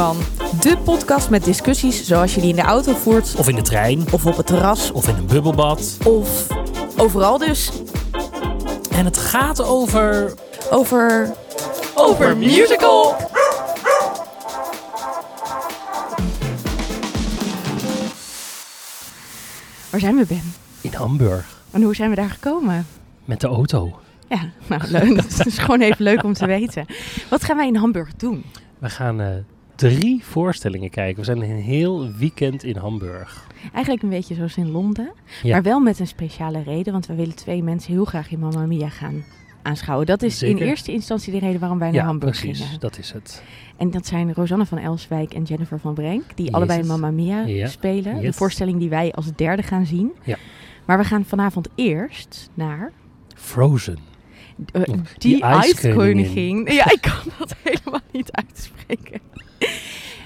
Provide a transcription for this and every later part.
van. De podcast met discussies zoals je die in de auto voert. Of in de trein. Of op het terras. Of in een bubbelbad. Of overal dus. En het gaat over... Over... Over musical! Waar zijn we, Ben? In Hamburg. En hoe zijn we daar gekomen? Met de auto. Ja, nou leuk. Dat is gewoon even leuk om te weten. Wat gaan wij in Hamburg doen? We gaan uh, drie voorstellingen kijken. We zijn een heel weekend in Hamburg. Eigenlijk een beetje zoals in Londen. Ja. Maar wel met een speciale reden. Want we willen twee mensen heel graag in Mamma Mia gaan aanschouwen. Dat is Zeker. in eerste instantie de reden waarom wij naar Ja, Hamburg precies. gingen. Dat is het. En dat zijn Rosanne van Elswijk en Jennifer van Brenk. Die Yes. allebei Mamma Mia Ja. spelen. De voorstelling die wij als derde gaan zien. Ja. Maar we gaan vanavond eerst naar... Frozen. Eh, Die die ijskoningin. Ja, ik kan dat helemaal niet uitspreken.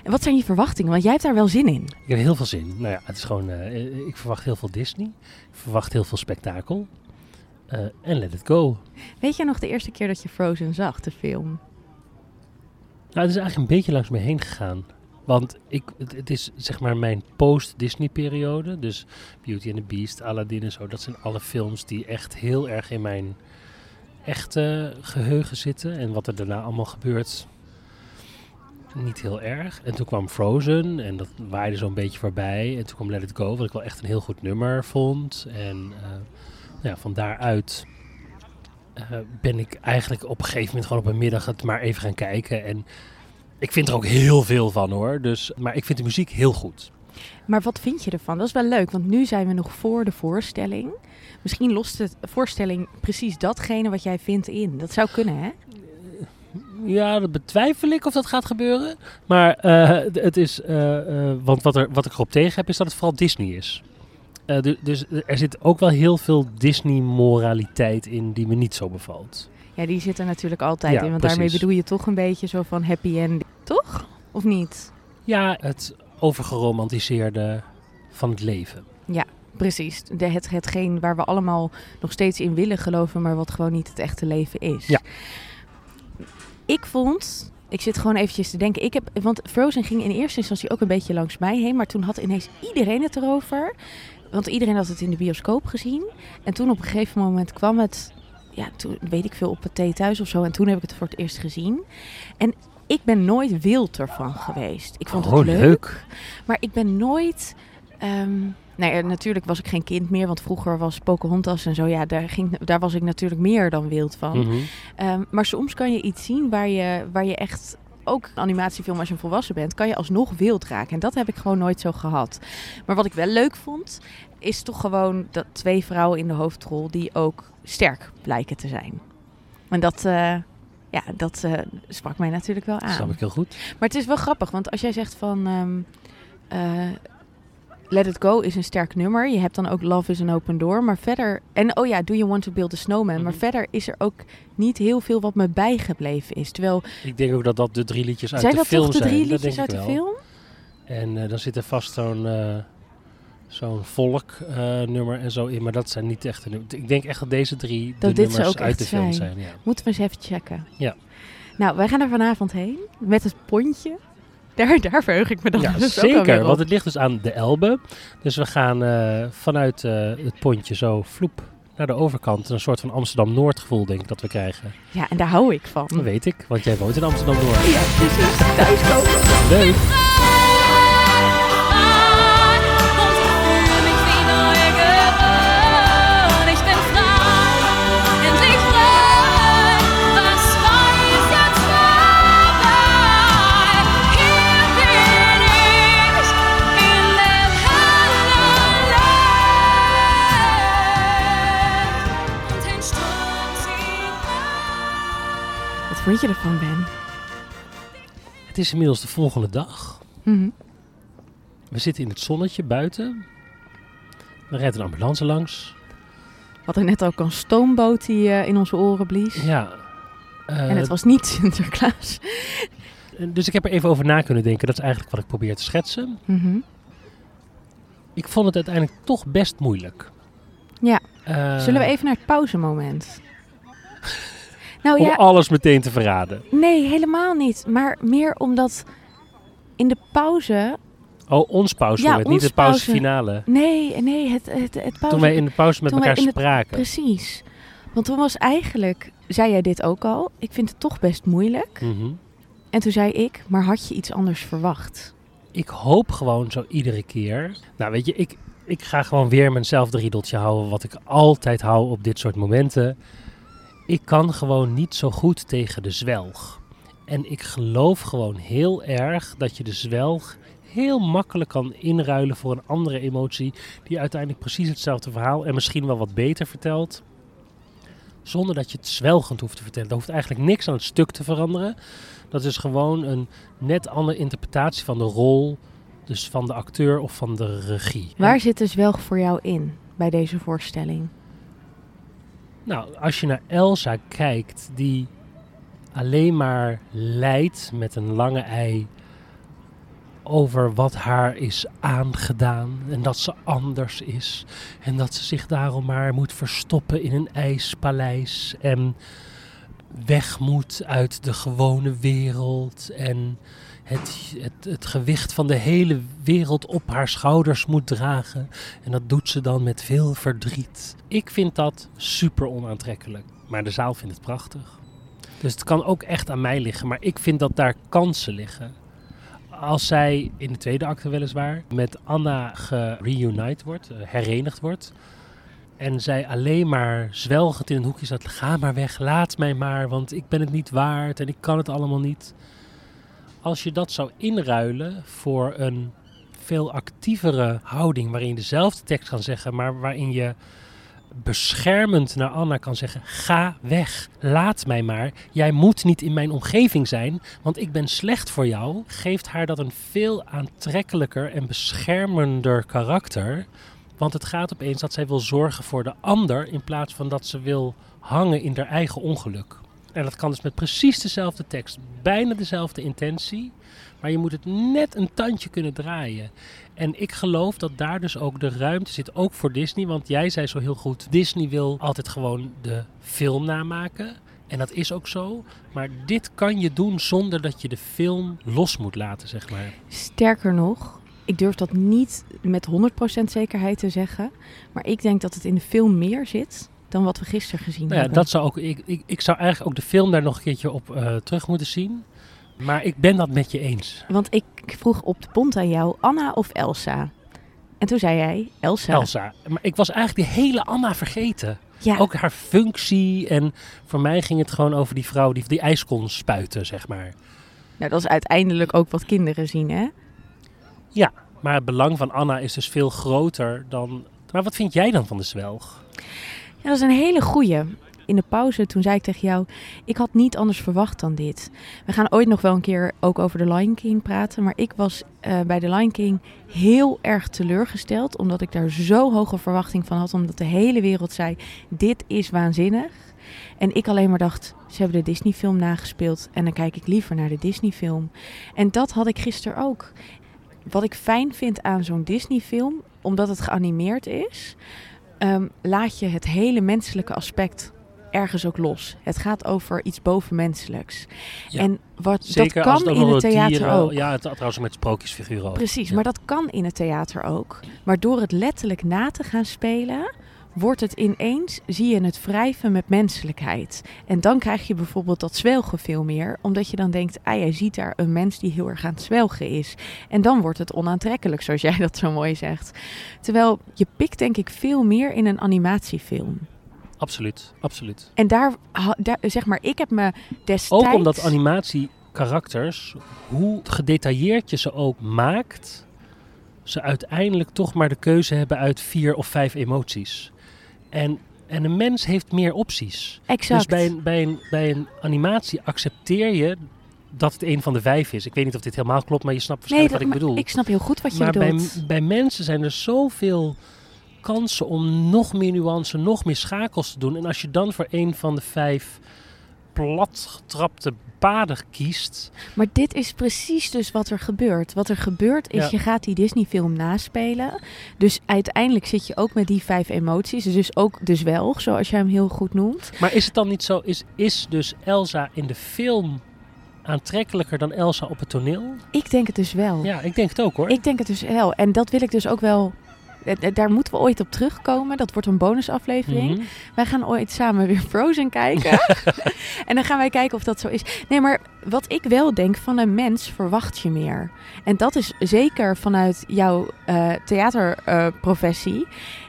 En wat zijn je verwachtingen? Want jij hebt daar wel zin in. Ik heb heel veel zin. Nou ja, het is gewoon... eh, ik verwacht heel veel Disney. Ik verwacht heel veel spektakel. Eh, En let it go. Weet jij nog de eerste keer dat je Frozen zag, de film? Nou, het is eigenlijk een beetje langs me heen gegaan. Want ik, het, het is zeg maar mijn post-Disney-periode. Dus Beauty and the Beast, Aladdin en zo. Dat zijn alle films die echt heel erg in mijn echte geheugen zitten. En wat er daarna allemaal gebeurt, niet heel erg. En toen kwam Frozen en dat waaide zo'n beetje voorbij. En toen kwam Let It Go, wat ik wel echt een heel goed nummer vond. En eh, ja, van daaruit eh, ben ik eigenlijk op een gegeven moment gewoon op een middag het maar even gaan kijken. En ik vind er ook heel veel van hoor. Dus, maar ik vind de muziek heel goed. Maar wat vind je ervan? Dat is wel leuk, want nu zijn we nog voor de voorstelling. Misschien lost de voorstelling precies datgene wat jij vindt in. Dat zou kunnen, hè? Ja, dat betwijfel ik of dat gaat gebeuren. Maar eh, het is. eh, eh, want wat, er, wat ik erop tegen heb, is dat het vooral Disney is. Eh, du- dus er zit ook wel heel veel Disney-moraliteit in die me niet zo bevalt. Ja, die zit er natuurlijk altijd Ja, in. Want precies. daarmee bedoel je toch een beetje zo van happy end. Toch? Of niet? Ja, het overgeromantiseerde van het leven. Precies. De, het, hetgeen waar we allemaal nog steeds in willen geloven, maar wat gewoon niet het echte leven is. Ja. Ik vond, ik zit gewoon eventjes te denken, ik heb, want Frozen ging in eerste instantie ook een beetje langs mij heen, maar toen had ineens iedereen het erover. Want iedereen had het in de bioscoop gezien. En toen op een gegeven moment kwam het, ja, toen weet ik veel, op het thee thuis of zo. En toen heb ik het voor het eerst gezien. En ik ben nooit wild ervan geweest. Ik vond Oh, het leuk. leuk. Maar ik ben nooit. ehm nou ja, natuurlijk was ik geen kind meer, want vroeger was Pocahontas en zo. Ja, daar, ging, daar was ik natuurlijk meer dan wild van. Mhm. Ehm, maar soms kan je iets zien waar je, waar je echt. Ook animatiefilm als je een volwassen bent, kan je alsnog wild raken. En dat heb ik gewoon nooit zo gehad. Maar wat ik wel leuk vond, is toch gewoon dat twee vrouwen in de hoofdrol die ook sterk blijken te zijn. En dat, eh, ja, dat eh, sprak mij natuurlijk wel Dat aan. snap ik heel goed. Maar het is wel grappig, want als jij zegt van... ehm, eh, Let It Go is een sterk nummer. Je hebt dan ook Love is an Open Door. Maar verder... En oh ja, Do You Want to Build a Snowman? Maar Mhm. verder is er ook niet heel veel wat me bijgebleven is. Terwijl, Ik denk ook dat dat de drie liedjes uit zijn de dat film toch de zijn. drie Dat liedjes uit de film? En eh, dan zit er vast zo'n zo'n volk-nummer en zo in. Maar dat zijn niet echte nummers. Ik denk echt dat deze drie Dat de nummers ook uit echt de film zijn. zijn. ja. Moeten we eens even checken. Ja. Nou, wij gaan er vanavond heen met het pontje. Daar, daar verheug ik me dan Ja, dus zeker. Want het ligt dus aan de Elbe. Dus we gaan eh, vanuit eh, het pontje zo vloep naar de overkant. Een soort van Amsterdam-Noord gevoel denk ik dat we krijgen. Ja, en daar hou ik van. Dat weet ik, want jij woont in Amsterdam-Noord. Ja, precies. Thuiskomen. Leuk. Vond je ervan, Ben? Het is inmiddels de volgende dag. Mhm. We zitten in het zonnetje buiten. Er rijdt een ambulance langs. We hadden net ook een stoomboot die eh, in onze oren blies. Ja. eh, en het was niet Sinterklaas. Dus ik heb er even over na kunnen denken. Dat is eigenlijk wat ik probeer te schetsen. Mhm. Ik vond het uiteindelijk toch best moeilijk. Ja. Eh, Zullen we even naar het pauzemoment? Nou Om ja, alles meteen te verraden. nee, helemaal niet. Maar meer omdat In de pauze... Oh, ons pauzemoment, Ja, niet de pauzefinale. Nee, nee, het, het, het pauze... Toen wij in de pauze met elkaar de- spraken. Precies. Want toen was eigenlijk... Zei jij dit ook al? Ik vind het toch best moeilijk. Mhm. En toen zei ik, maar had je iets anders verwacht? Ik hoop gewoon zo iedere keer. Nou, weet je, ik, ik ga gewoon weer mijnzelfde riedeltje houden. Wat ik altijd hou op dit soort momenten. Ik kan gewoon niet zo goed tegen de zwelg. En ik geloof gewoon heel erg dat je de zwelg heel makkelijk kan inruilen voor een andere emotie. Die uiteindelijk precies hetzelfde verhaal en misschien wel wat beter vertelt. Zonder dat je het zwelgend hoeft te vertellen. Er hoeft eigenlijk niks aan het stuk te veranderen. Dat is gewoon een net andere interpretatie van de rol. Dus van de acteur of van de regie. Waar zit de zwelg voor jou in bij deze voorstelling? Nou, als je naar Elsa kijkt, die alleen maar lijdt met een lange ei over wat haar is aangedaan en dat ze anders is en dat ze zich daarom maar moet verstoppen in een ijspaleis en weg moet uit de gewone wereld en het, het, het gewicht van de hele wereld op haar schouders moet dragen. En dat doet ze dan met veel verdriet. Ik vind dat super onaantrekkelijk, maar de zaal vindt het prachtig. Dus het kan ook echt aan mij liggen, maar ik vind dat daar kansen liggen. Als zij in de tweede acte weliswaar met Anna gereunite wordt, eh, herenigd wordt. En zij alleen maar zwelgend in een hoekje zat. Ga maar weg, laat mij maar, want ik ben het niet waard en ik kan het allemaal niet. Als je dat zou inruilen voor een veel actievere houding, waarin je dezelfde tekst kan zeggen, maar waarin je beschermend naar Anna kan zeggen: Ga weg, laat mij maar. Jij moet niet in mijn omgeving zijn, want ik ben slecht voor jou. Geeft haar dat een veel aantrekkelijker en beschermender karakter. Want het gaat opeens dat zij wil zorgen voor de ander in plaats van dat ze wil hangen in haar eigen ongeluk. En dat kan dus met precies dezelfde tekst, bijna dezelfde intentie, maar je moet het net een tandje kunnen draaien. En ik geloof dat daar dus ook de ruimte zit, ook voor Disney. Want jij zei zo heel goed, Disney wil altijd gewoon de film namaken. En dat is ook zo. Maar dit kan je doen zonder dat je de film los moet laten, zeg maar. Sterker nog, ik durf dat niet met 100% zekerheid te zeggen. Maar ik denk dat het in de film meer zit dan wat we gisteren gezien Nou ja, hebben. dat zou ook, ik, ik, ik zou eigenlijk ook de film daar nog een keertje op eh, terug moeten zien. Maar ik ben dat met je eens. Want ik vroeg op de pont aan jou, Anna of Elsa? En toen zei jij, Elsa. Elsa. Maar ik was eigenlijk die hele Anna vergeten. Ja, Ook haar functie. En voor mij ging het gewoon over die vrouw die die ijs kon spuiten, zeg maar. nou, dat is uiteindelijk ook wat kinderen zien, hè? Maar het belang van Anna is dus veel groter dan... Maar wat vind jij dan van de zwelg? Ja, dat is een hele goeie. In de pauze, toen zei ik tegen jou, ik had niet anders verwacht dan dit. We gaan ooit nog wel een keer ook over de Lion King praten. Maar ik was eh, bij de Lion King heel erg teleurgesteld. Omdat ik daar zo hoge verwachting van had. Omdat de hele wereld zei, dit is waanzinnig. En ik alleen maar dacht, ze hebben de Disney film nagespeeld. En dan kijk ik liever naar de Disney film. En dat had ik gisteren ook. Wat ik fijn vind aan zo'n Disney film, omdat het geanimeerd is ehm, laat je het hele menselijke aspect ergens ook los. Het gaat over iets bovenmenselijks. Ja. En wat, Zeker dat kan in het theater dieren- ook. Ja, het, trouwens met sprookjesfiguren ook. Precies, Ja. maar dat kan in het theater ook. Maar door het letterlijk na te gaan spelen, wordt het ineens, zie je het wrijven met menselijkheid. En dan krijg je bijvoorbeeld dat zwelgen veel meer, omdat je dan denkt, ah, jij ziet daar een mens die heel erg aan het zwelgen is. En dan wordt het onaantrekkelijk, zoals jij dat zo mooi zegt. Terwijl je pikt denk ik veel meer in een animatiefilm. Absoluut, absoluut. En daar, daar, zeg maar, ik heb me destijds... Ook omdat animatiekarakters, hoe gedetailleerd je ze ook maakt, ze uiteindelijk toch maar de keuze hebben uit vier of vijf emoties. En, en een mens heeft meer opties. Exact. Dus bij een, bij, een, bij een animatie accepteer je dat het een van de vijf is. Ik weet niet of dit helemaal klopt, maar je snapt nee, waarschijnlijk dat, wat ik bedoel. ik snap heel goed wat je maar bij, bedoelt. bij mensen zijn er zoveel kansen om nog meer nuance, nog meer schakels te doen. En als je dan voor een van de vijf platgetrapte paden kiest, Maar dit is precies dus wat er gebeurt. Wat er gebeurt is, Ja. je gaat die Disney-film naspelen. Dus uiteindelijk zit je ook met die vijf emoties. Dus ook de zwelg, zoals jij hem heel goed noemt. Maar is het dan niet zo, is, is dus Elsa in de film aantrekkelijker dan Elsa op het toneel? Ik denk het dus wel. Ja, ik denk het ook hoor. Ik denk het dus wel. En dat wil ik dus ook wel. Eh, eh, Daar moeten we ooit op terugkomen. Dat wordt een bonusaflevering. Mhm. Wij gaan ooit samen weer Frozen kijken. en dan gaan wij kijken of dat zo is. Nee, maar wat ik wel denk, van een mens verwacht je meer. En dat is zeker vanuit jouw eh, theaterprofessie.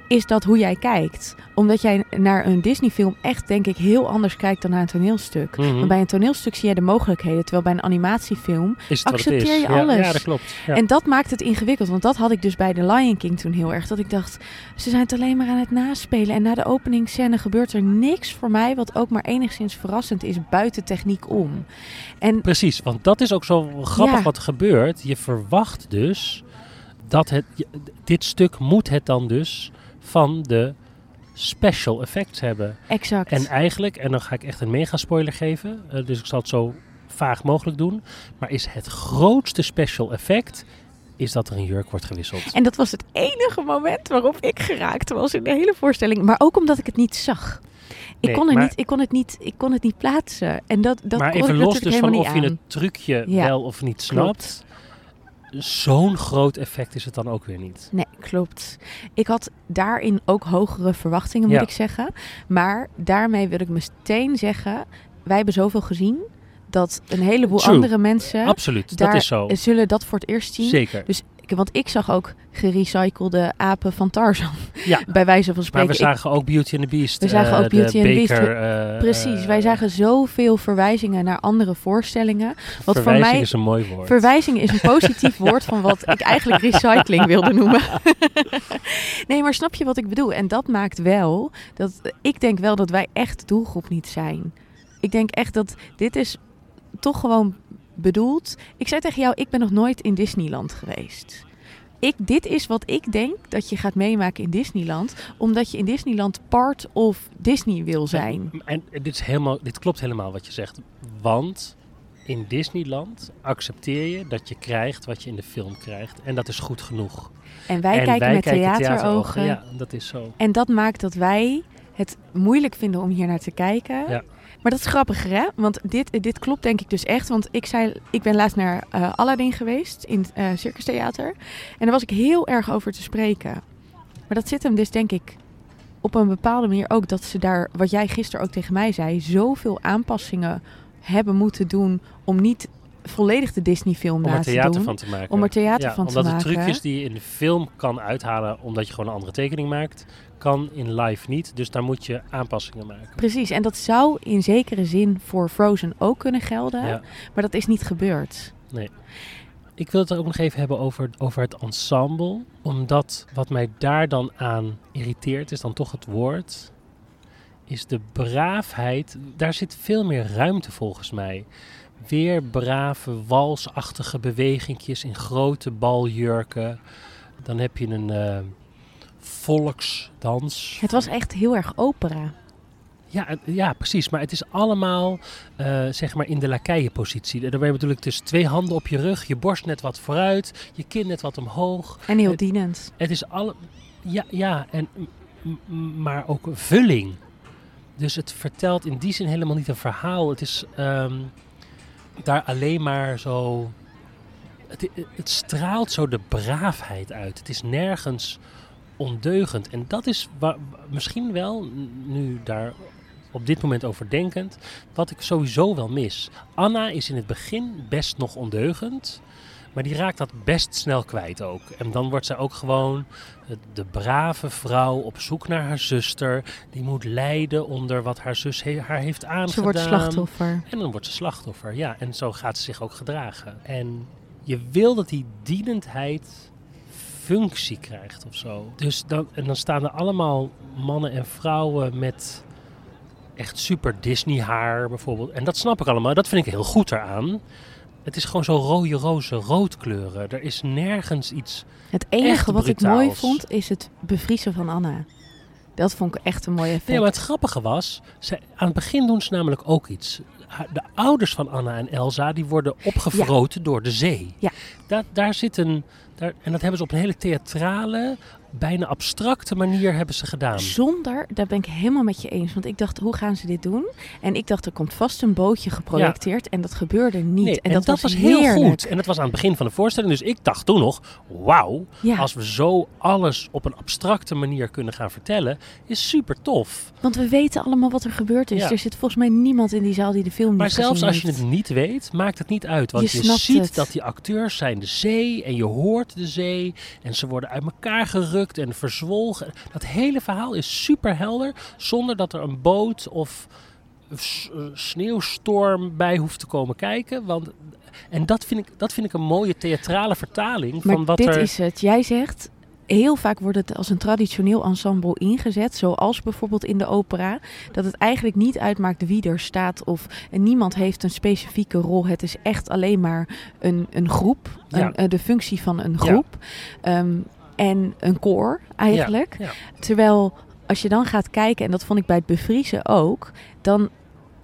Is dat hoe jij kijkt. Omdat jij naar een Disney-film echt, denk ik, heel anders kijkt dan naar een toneelstuk. Want bij een toneelstuk zie je de mogelijkheden. Terwijl bij een animatiefilm accepteer is? je Ja, alles. Ja, dat klopt. Ja. en dat maakt het ingewikkeld. Want dat had ik dus bij The Lion King toen heel erg. Dat ik dacht, ze zijn het alleen maar aan het naspelen. En na de openingsscène gebeurt er niks voor mij... wat ook maar enigszins verrassend is buiten techniek om. En Precies, want dat is ook zo grappig Ja. wat er gebeurt. Je verwacht dus dat het, dit stuk moet het dan dus van de special effects hebben. exact. En eigenlijk, en dan ga ik echt een mega spoiler geven, eh, dus ik zal het zo vaag mogelijk doen, maar is het grootste special effect is dat er een jurk wordt gewisseld. En dat was het enige moment waarop ik geraakt was in de hele voorstelling. Maar ook omdat ik het niet zag. Ik, Nee, kon, er maar- niet, ik, kon, het niet, ik kon het niet plaatsen. En dat, dat maar kon even ik los dus van of je het trucje Ja, wel of niet snapt, zo'n groot effect is het dan ook weer niet. Nee, klopt. Ik had daarin ook hogere verwachtingen, moet Ja. ik zeggen. Maar daarmee wil ik meteen zeggen... wij hebben zoveel gezien... dat een heleboel True. andere mensen... Absoluut, daar dat is zo. zullen dat voor het eerst zien. Zeker. Dus, want ik zag ook gerecyclede apen van Tarzan. Ja. Bij wijze van Maar spreken. we Ik- zagen ook Beauty and the Beast. We zagen eh, ook Beauty and the Beast. Eh, Precies, wij eh, zagen zoveel verwijzingen naar andere voorstellingen. Wat voor verwijzing mij is een mooi woord. Verwijzing is een positief woord van wat ik eigenlijk recycling wilde noemen. nee, maar snap je wat ik bedoel? En dat maakt wel dat ik denk wel dat wij echt doelgroep niet zijn. Ik denk echt dat dit is toch gewoon bedoeld. Ik zei tegen jou, ik ben nog nooit in Disneyland geweest. Ik, dit is wat ik denk dat je gaat meemaken in Disneyland. Omdat je in Disneyland part of Disney wil zijn. En, en dit, is helemaal, dit klopt helemaal wat je zegt. Want in Disneyland accepteer je dat je krijgt wat je in de film krijgt. En dat is goed genoeg. En wij en kijken wij met kijken theaterogen. Ja, dat is zo. En dat maakt dat wij het moeilijk vinden om hier naar te kijken. Ja. Maar dat is grappiger, hè? Want dit, dit klopt denk ik dus echt. Want ik, zei, ik ben laatst naar eh, Aladdin geweest in het eh, Circus Theater. En daar was ik heel erg over te spreken. Maar dat zit hem dus denk ik op een bepaalde manier ook... dat ze daar, wat jij gisteren ook tegen mij zei... zoveel aanpassingen hebben moeten doen... om niet volledig de Disney-film Om na er te theater doen. van te maken. Om er theater ja, van te omdat maken. de trucjes die je in de film kan uithalen omdat je gewoon een andere tekening maakt, kan in live niet. Dus daar moet je aanpassingen maken. Precies, en dat zou in zekere zin voor Frozen ook kunnen gelden. Ja. Maar dat is niet gebeurd. Ik wil het ook nog even hebben over, over het ensemble. Omdat wat mij daar dan aan irriteert, is dan toch het woord. Is de braafheid. Daar zit veel meer ruimte volgens mij. Weer brave, walsachtige bewegingjes in grote baljurken. Dan heb je een eh, volksdans. Het was echt heel erg opera. Ja, ja, precies. Maar het is allemaal eh, zeg maar in de lakeienpositie. Dan ben je natuurlijk dus twee handen op je rug, je borst net wat vooruit, je kin net wat omhoog. En heel Het- dienend. Het is alle. Ja, ja en, maar ook vulling. Dus het vertelt in die zin helemaal niet een verhaal. Het is ehm, daar alleen maar zo. Het, het straalt zo de braafheid uit. Het is nergens ondeugend. En dat is misschien wel, nu daar op dit moment over denkend, wat ik sowieso wel mis. Anna is in het begin best nog ondeugend. Maar die raakt dat best snel kwijt ook. En dan wordt zij ook gewoon de, de brave vrouw op zoek naar haar zuster. Die moet lijden onder wat haar zus he- haar heeft aangedaan. Ze wordt slachtoffer. En dan wordt ze slachtoffer, ja. En zo gaat ze zich ook gedragen. En je wil dat die dienendheid functie krijgt of zo. Dus dan, en dan staan er allemaal mannen en vrouwen met echt super Disney haar bijvoorbeeld. En dat snap ik allemaal. Dat vind ik heel goed eraan. Het is gewoon zo rode roze roodkleuren. Er is nergens iets... Het enige wat ik mooi vond, is het bevriezen van Anna. Dat vond ik echt een mooi effect. Nee, maar het grappige was, zij, aan het begin doen ze namelijk ook iets. de ouders van Anna en Elsa die worden opgevroten door de zee. Ja. Da- daar zit een, en dat hebben ze op een hele theatrale, bijna abstracte manier hebben ze gedaan. Zonder, daar ben ik helemaal met je eens. Want ik dacht, hoe gaan ze dit doen? En ik dacht, er komt vast een bootje geprojecteerd. En dat gebeurde niet. Nee, en, dat, was, heel heerlijk. goed. En dat was aan het begin van de voorstelling. Dus ik dacht toen nog, wauw, Ja, als we zo alles op een abstracte manier kunnen gaan vertellen, is super tof. want we weten allemaal wat er gebeurd is. Ja. Er zit volgens mij niemand in die zaal die de film niet Maar zelfs als je het niet weet, maakt het niet uit. Want Je ziet het. dat die acteurs zijn de zee en je hoort de zee. En ze worden uit elkaar gerukt en verzwolgen. Dat hele verhaal is super helder, zonder dat er een boot of sneeuwstorm bij hoeft te komen kijken. Want, en dat vind, ik, dat vind ik een mooie theatrale vertaling Maar van wat dit er... is het. Jij zegt, heel vaak wordt het als een traditioneel ensemble ingezet. Zoals bijvoorbeeld in de opera. Dat het eigenlijk niet uitmaakt wie er staat. Of en niemand heeft een specifieke rol. Het is echt alleen maar een, een groep. Een, eh, de functie van een groep. Ehm, en een koor eigenlijk. Ja. Terwijl als je dan gaat kijken, en dat vond ik bij het bevriezen ook. Dan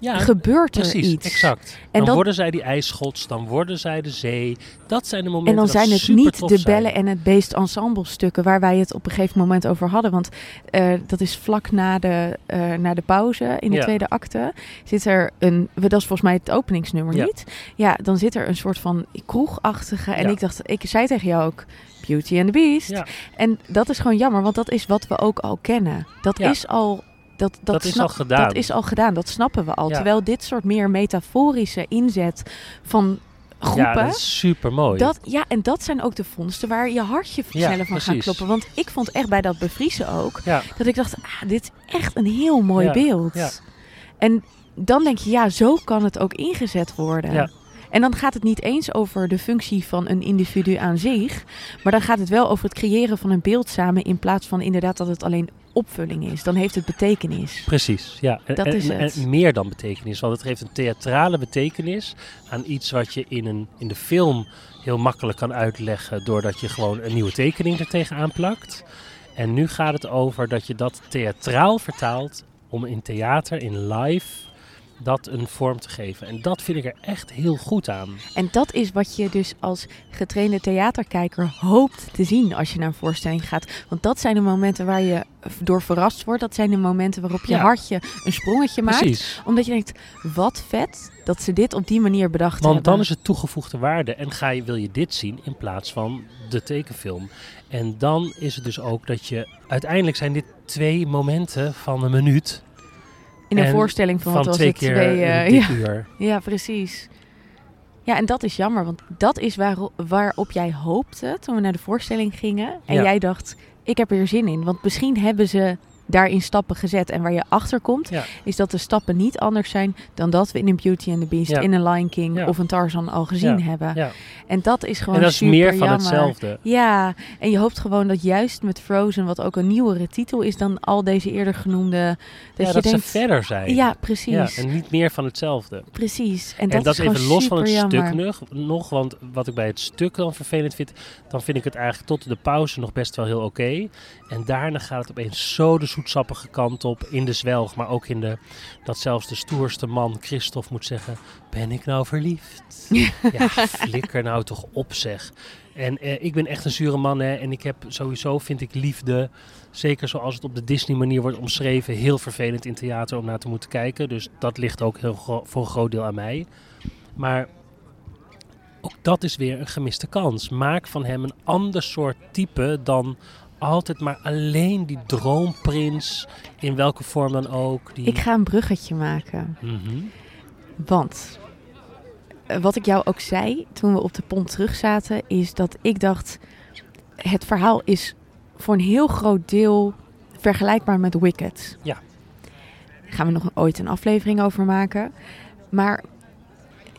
Ja, gebeurt er precies, iets. exact. En dan dan- worden zij die ijsschots, dan worden zij de zee. Dat zijn de momenten En dan zijn het niet de bellen en het beest ensemble stukken waar wij het op een gegeven moment over hadden. Want eh, dat is vlak na de, eh, na de pauze in de Ja. tweede acte. Zit er een, dat is volgens mij het openingsnummer Ja. niet. Ja, dan zit er een soort van kroegachtige. En ik dacht, ik zei tegen jou ook, Beauty and the Beast. En dat is gewoon jammer, want dat is wat we ook al kennen. Dat is al. Dat, dat, Dat is al gedaan. Dat is al gedaan, dat snappen we al. Ja. Terwijl dit soort meer metaforische inzet van groepen. ja dat is super mooi. Dat, ja, en dat zijn ook de vondsten waar je hartje Ja, sneller van gaat kloppen. Want ik vond echt bij dat bevriezen ook, ja. dat ik dacht, ah, dit is echt een heel mooi Ja, beeld. ja. En dan denk je, ja, zo kan het ook ingezet worden. En dan gaat het niet eens over de functie van een individu aan zich, maar dan gaat het wel over het creëren van een beeld samen in plaats van inderdaad dat het alleen opvulling is. Dan heeft het betekenis. Precies, ja. En, Dat en- is het. en meer dan betekenis, want het geeft een theatrale betekenis aan iets wat je in, een, in de film heel makkelijk kan uitleggen doordat je gewoon een nieuwe tekening er tegenaan plakt. En nu gaat het over dat je dat theatraal vertaalt om in theater, in live, dat een vorm te geven. En dat vind ik er echt heel goed aan. En dat is wat je dus als getrainde theaterkijker hoopt te zien als je naar een voorstelling gaat. Want dat zijn de momenten waar je door verrast wordt. Dat zijn de momenten waarop je Ja. hartje een sprongetje maakt. Omdat je denkt, wat vet dat ze dit op die manier bedacht Want hebben. dan is het toegevoegde waarde en ga je, wil je dit zien in plaats van de tekenfilm. En dan is het dus ook dat je... Uiteindelijk zijn dit twee momenten van een minuut. In een en voorstelling van, Van wat was het? keer Twee, eh, ja, uur. ja, precies. Ja, en dat is jammer, want dat is waaro- waarop jij hoopte toen we naar de voorstelling gingen. En Ja. jij dacht, ik heb er zin in. Want misschien hebben ze daarin stappen gezet. En waar je achter komt, Ja. is dat de stappen niet anders zijn dan dat we in een Beauty and the Beast, Ja. in een Lion King Ja. of een Tarzan al gezien hebben. Ja. En dat is gewoon En dat is super meer van jammer. hetzelfde. Ja, en je hoopt gewoon dat juist met Frozen, wat ook een nieuwere titel is dan al deze eerder genoemde, dat ja, je dat denkt, ze verder zijn. ja, precies, Ja, en niet meer van hetzelfde. precies. En En dat, is, even los van het super stuk jammer. nog, nog. Want wat ik bij het stuk dan vervelend vind, dan vind ik het eigenlijk tot de pauze nog best wel heel oké. En daarna gaat het opeens zo de zoetsappige kant op in de zwelg. Maar ook in de, dat zelfs de stoerste man, Christophe, moet zeggen, ben ik nou verliefd? ja, flikker nou toch op zeg. En eh, ik ben echt een zure man hè, en ik heb sowieso, vind ik liefde, zeker zoals het op de Disney manier wordt omschreven, heel vervelend in theater om naar te moeten kijken. Dus dat ligt ook heel gro- voor een groot deel aan mij. Maar ook dat is weer een gemiste kans. Maak van hem een ander soort type dan altijd maar alleen die droomprins, in welke vorm dan ook. Die... Ik ga een bruggetje maken, Mhm. want eh, wat ik jou ook zei toen we op de pont terug zaten, is dat ik dacht, het verhaal is voor een heel groot deel vergelijkbaar met Wicked. Ja. Daar gaan we nog ooit een aflevering over maken. Maar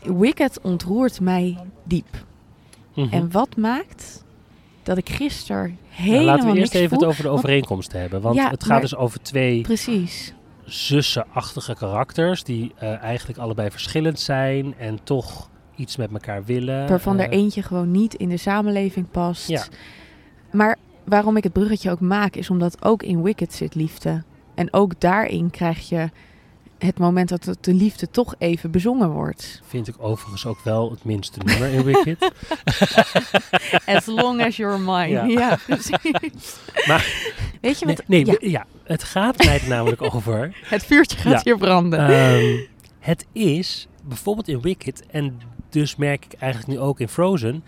Wicked ontroert mij diep. Mhm. En wat maakt dat ik gisteren Nou, helemaal laten we eerst even voel? het over de Want- overeenkomsten hebben. Want Ja, het gaat maar- dus over twee Precies. zussenachtige karakters die eh, eigenlijk allebei verschillend zijn en toch iets met elkaar willen. Waarvan Eh, er eentje gewoon niet in de samenleving past. Ja. Maar waarom ik het bruggetje ook maak, is omdat ook in Wicked zit liefde. En ook daarin krijg je het moment dat het de liefde toch even bezongen wordt. Vind ik overigens ook wel het minste nummer in Wicked. As long as you're mine. Ja. Ja, precies. Maar- Weet je Nee, wat? nee, ja, ja. het gaat mij er namelijk over. het vuurtje gaat Ja. hier branden. Ehm, het is bijvoorbeeld in Wicked, en dus merk ik eigenlijk nu ook in Frozen,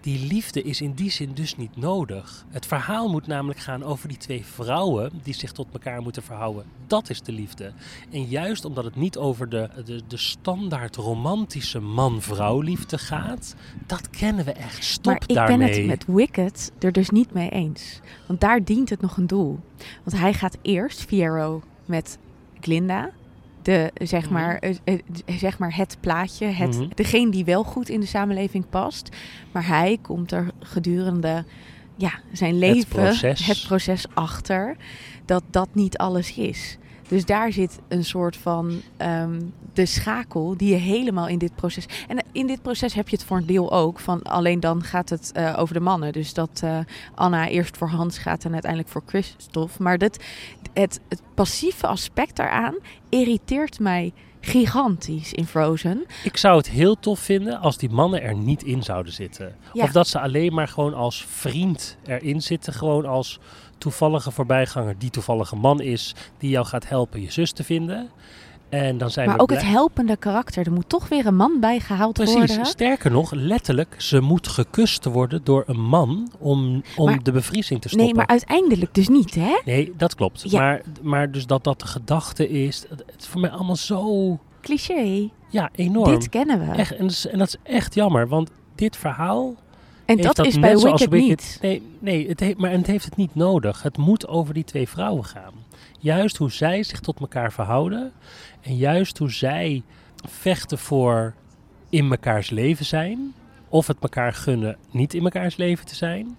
die liefde is in die zin dus niet nodig. Het verhaal moet namelijk gaan over die twee vrouwen die zich tot elkaar moeten verhouden. Dat is de liefde. En juist omdat het niet over de, de, de standaard romantische man-vrouw liefde gaat, dat kennen we echt. Stop maar ik daarmee. ben het met Wicked er dus niet mee eens. Want daar dient het nog een doel. Want hij gaat eerst, Fiero, met Glinda. De, zeg, Mhm. maar, eh, eh, zeg maar het plaatje, het, Mhm. degene die wel goed in de samenleving past. Maar hij komt er gedurende ja, zijn leven, proces. het proces achter, dat dat niet alles is. Dus daar zit een soort van ehm, de schakel die je helemaal in dit proces. En in dit proces heb je het voor een deel ook. Van alleen dan gaat het eh, over de mannen. Dus dat eh, Anna eerst voor Hans gaat en uiteindelijk voor Christophe. Maar dat, het, het passieve aspect daaraan irriteert mij gigantisch in Frozen. Ik zou het heel tof vinden als die mannen er niet in zouden zitten. Ja. Of dat ze alleen maar gewoon als vriend erin zitten. Gewoon als toevallige voorbijganger die toevallige man is. Die jou gaat helpen je zus te vinden. En dan zijn Maar we ook het helpende karakter. Er moet toch weer een man bij gehaald Precies. worden. Sterker nog, letterlijk, ze moet gekust worden door een man om, om Maar- de bevriezing te stoppen. Nee, maar uiteindelijk dus niet, hè? Nee, dat klopt. Ja. Maar, maar dus dat dat de gedachte is, het is voor mij allemaal zo, Cliché. ja, enorm. Dit kennen we. Echt, en, dat is, en dat is echt jammer, want dit verhaal en dat, is bij Wicked, niet. Nee, nee het heeft, maar het heeft het niet nodig. Het moet over die twee vrouwen gaan. Juist hoe zij zich tot elkaar verhouden. En juist hoe zij vechten voor in mekaars leven zijn. Of het elkaar gunnen niet in mekaars leven te zijn.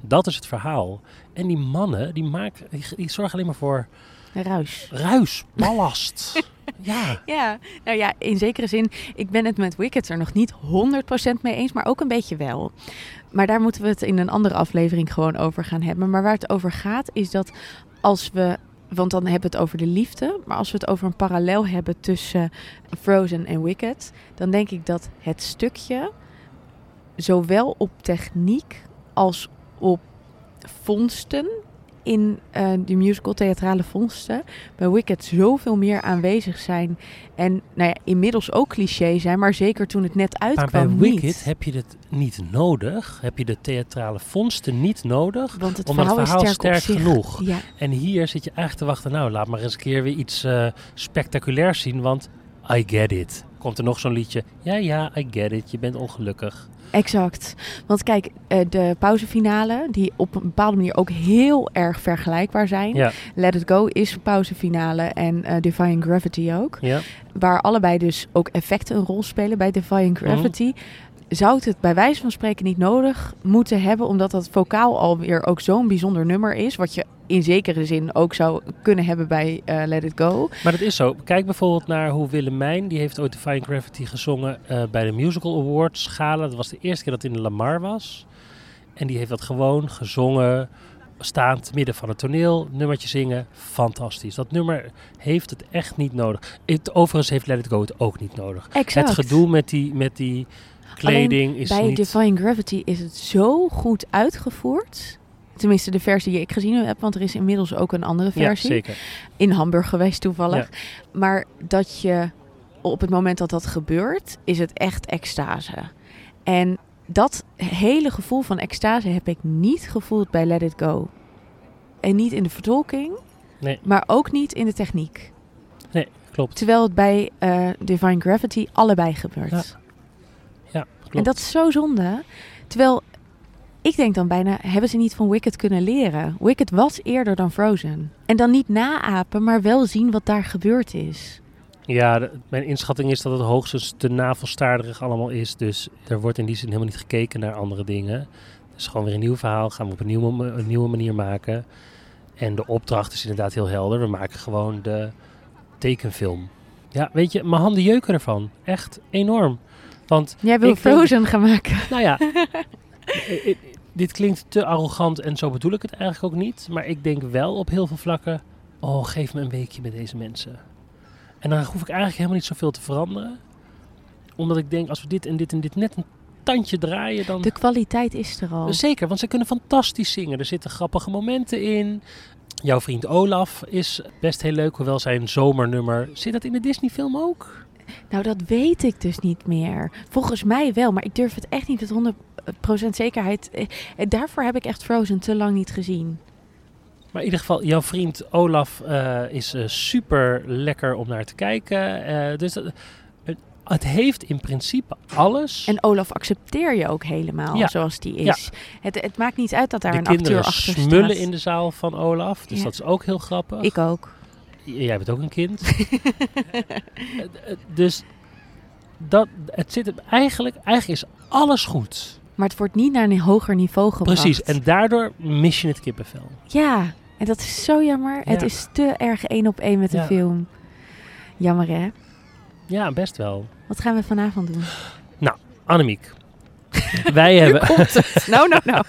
Dat is het verhaal. En die mannen, die, maken, die, die zorgen alleen maar voor Ruis. ruis, ballast. ja, Ja, nou ja, in zekere zin, ik ben het met Wicked er nog niet 100% mee eens, maar ook een beetje wel. Maar daar moeten we het in een andere aflevering gewoon over gaan hebben. Maar waar het over gaat, is dat als we, want dan hebben we het over de liefde, maar als we het over een parallel hebben tussen Frozen en Wicked, dan denk ik dat het stukje zowel op techniek als op vondsten in eh de musical theatrale vondsten bij Wicked zoveel meer aanwezig zijn. En nou ja, inmiddels ook cliché zijn, maar zeker toen het net maar uitkwam bij niet. Wicked heb je het niet nodig. Heb je de theatrale vondsten niet nodig. Want het omdat het verhaal, is sterk, genoeg. Ja, En hier zit je eigenlijk te wachten. Nou, laat maar eens een keer weer iets eh, spectaculairs zien. Want I get it. Komt er nog zo'n liedje. Ja, ja, I get it. Je bent ongelukkig. exact. Want kijk, eh, de pauzefinale, die op een bepaalde manier ook heel erg vergelijkbaar zijn. Ja, Let It Go is een pauzefinale en eh, Defying Gravity ook. ja. waar allebei dus ook effecten een rol spelen bij Defying Mhm. Gravity. Zou het het bij wijze van spreken niet nodig moeten hebben, omdat dat vocaal alweer ook zo'n bijzonder nummer is, wat je in zekere zin ook zou kunnen hebben bij eh, Let It Go. Maar dat is zo. Kijk bijvoorbeeld naar hoe Willemijn, die heeft ooit Defying Gravity gezongen eh, bij de Musical Awards Gala. Dat was de eerste keer dat het in de Lamar was. En die heeft dat gewoon gezongen, staand midden van het toneel, nummertje zingen. Fantastisch. Dat nummer heeft het echt niet nodig. Het, overigens heeft Let It Go het ook niet nodig. Exact. Het gedoe met die, met die kleding is bij niet... Defying Gravity is het zo goed uitgevoerd. Tenminste, de versie die ik gezien heb, want er is inmiddels ook een andere ja, versie. zeker. in Hamburg geweest toevallig. Maar dat je op het moment dat dat gebeurt, is het echt extase. En dat hele gevoel van extase heb ik niet gevoeld bij Let It Go. En niet in de vertolking, Nee. maar ook niet in de techniek. Nee, klopt. Terwijl het bij eh, Divine Gravity allebei gebeurt. Ja, klopt. En dat is zo zonde. Terwijl ik denk dan bijna, hebben ze niet van Wicked kunnen leren? Wicked was eerder dan Frozen. En dan niet naapen, maar wel zien wat daar gebeurd is. Ja, de- mijn inschatting is dat het hoogstens te navelstaarderig allemaal is. Dus er wordt in die zin helemaal niet gekeken naar andere dingen. Dus gewoon weer een nieuw verhaal. Gaan we op een nieuwe, een nieuwe manier maken. En de opdracht is inderdaad heel helder. We maken gewoon de tekenfilm. Ja, weet je, mijn handen jeuken ervan. Echt enorm. Want, Jij wil denk- Frozen gaan maken. nou ja, dit klinkt te arrogant en zo bedoel ik het eigenlijk ook niet. Maar ik denk wel op heel veel vlakken, oh, geef me een weekje met deze mensen. En dan hoef ik eigenlijk helemaal niet zoveel te veranderen. Omdat ik denk, als we dit en dit en dit net een tandje draaien, dan... De kwaliteit is er al. Zeker, want ze kunnen fantastisch zingen. Er zitten grappige momenten in. Jouw vriend Olaf is best heel leuk, hoewel zijn zomernummer... Zit dat in de Disney-film ook? Nou, dat weet ik dus niet meer. Volgens mij wel, maar ik durf het echt niet met 100% zekerheid. Eh, Daarvoor heb ik echt Frozen te lang niet gezien. Maar in ieder geval, jouw vriend Olaf eh, is eh, super lekker om naar te kijken. Dus dat- het- heeft in principe alles. En Olaf accepteer je ook helemaal Ja. zoals die is. Het, het maakt niet uit dat daar de een acteur kinderen achter smullen staat. in de zaal van Olaf. Dus Ja. dat is ook heel grappig. Ik ook. Jij bent ook een kind. Dus dat, het zit eigenlijk, eigenlijk is alles goed. Maar het wordt niet naar een hoger niveau gebracht. Precies. En daardoor mis je het kippenvel. Ja, en dat is zo jammer. Het is te erg één op één met de Ja. film. Jammer hè? Ja, best wel. Wat gaan we vanavond doen? Annemiek. wij hebben... nou, nou, nou.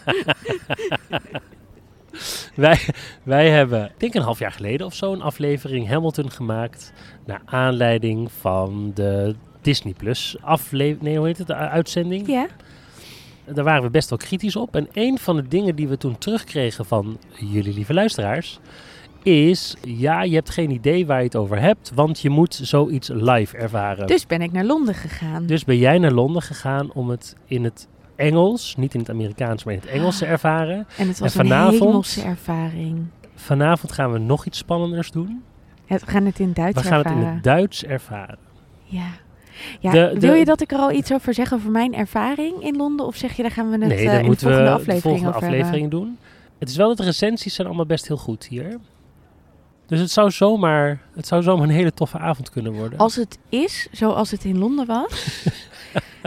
Wij, wij hebben, ik denk een half jaar geleden of zo, een aflevering Hamilton gemaakt. Naar aanleiding van de Disney Plus aflevering. Nee, hoe heet het? De uitzending. Ja? Daar waren we best wel kritisch op. En een van de dingen die we toen terugkregen van jullie lieve luisteraars. Is, ja, je hebt geen idee waar je het over hebt, want je moet zoiets live ervaren. Dus ben ik naar Londen gegaan. Dus ben jij naar Londen gegaan om het in het Engels, niet in het Amerikaans, maar in het Engels te ervaren. en het was en vanavond- een hemelse ervaring. Vanavond gaan we nog iets spannenders doen. Het, we gaan het in Duits We gaan het ervaren. in het Duits ervaren. Ja. ja De- de- wil je dat ik er al iets over zeg over mijn ervaring in Londen? Of zeg je, daar gaan we het nee, dan in de moeten we volgende de aflevering volgende over hebben? aflevering doen. Het is wel dat de recensies zijn allemaal best heel goed hier. Dus het zou zomaar, het zou zomaar een hele toffe avond kunnen worden. Als het is zoals het in Londen was,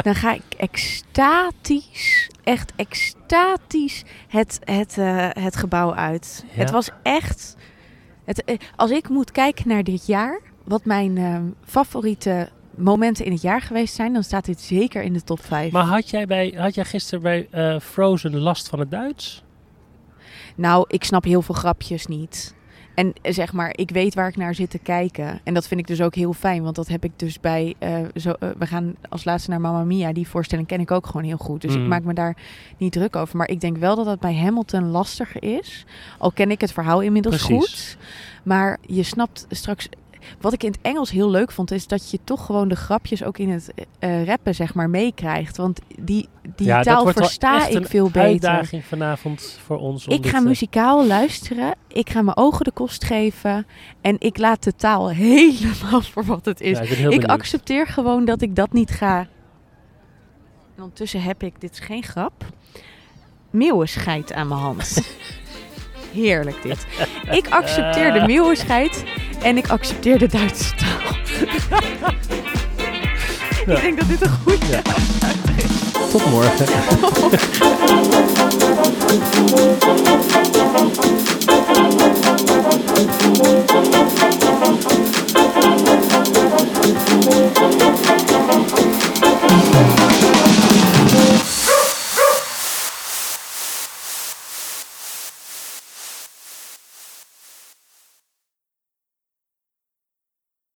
dan ga ik extatisch, echt extatisch het, het, eh, het gebouw uit. Ja. Het was echt. Het, eh, als ik moet kijken naar dit jaar, wat mijn eh, favoriete momenten in het jaar geweest zijn, dan staat dit zeker in de top 5. Maar had jij, bij, had jij gisteren bij eh, Frozen last van het Duits? Nou, ik snap heel veel grapjes niet. En eh, zeg maar, ik weet waar ik naar zit te kijken. En dat vind ik dus ook heel fijn. Want dat heb ik dus bij... eh, zo, eh, we gaan als laatste naar Mamma Mia. Die voorstelling ken ik ook gewoon heel goed. Dus Mm. ik maak me daar niet druk over. Maar ik denk wel dat dat bij Hamilton lastiger is. Al ken ik het verhaal inmiddels Precies. goed. Maar je snapt straks... Wat ik in het Engels heel leuk vond, is dat je toch gewoon de grapjes ook in het eh, rappen, zeg maar, meekrijgt. Want die, die Ja, dat taal versta echt ik veel beter. Uitdaging vanavond voor ons. Ik ga eh, muzikaal luisteren. Ik ga mijn ogen de kost geven. En ik laat de taal helemaal voor wat het is. ja, ik accepteer gewoon dat ik dat niet ga. En ondertussen heb ik, dit is geen grap, meeuwenscheit aan mijn hand. Heerlijk dit. Ik accepteer de meeuwenscheit en ik accepteer de Duitse taal. Ik denk dat dit een goed ja. is. Tot morgen.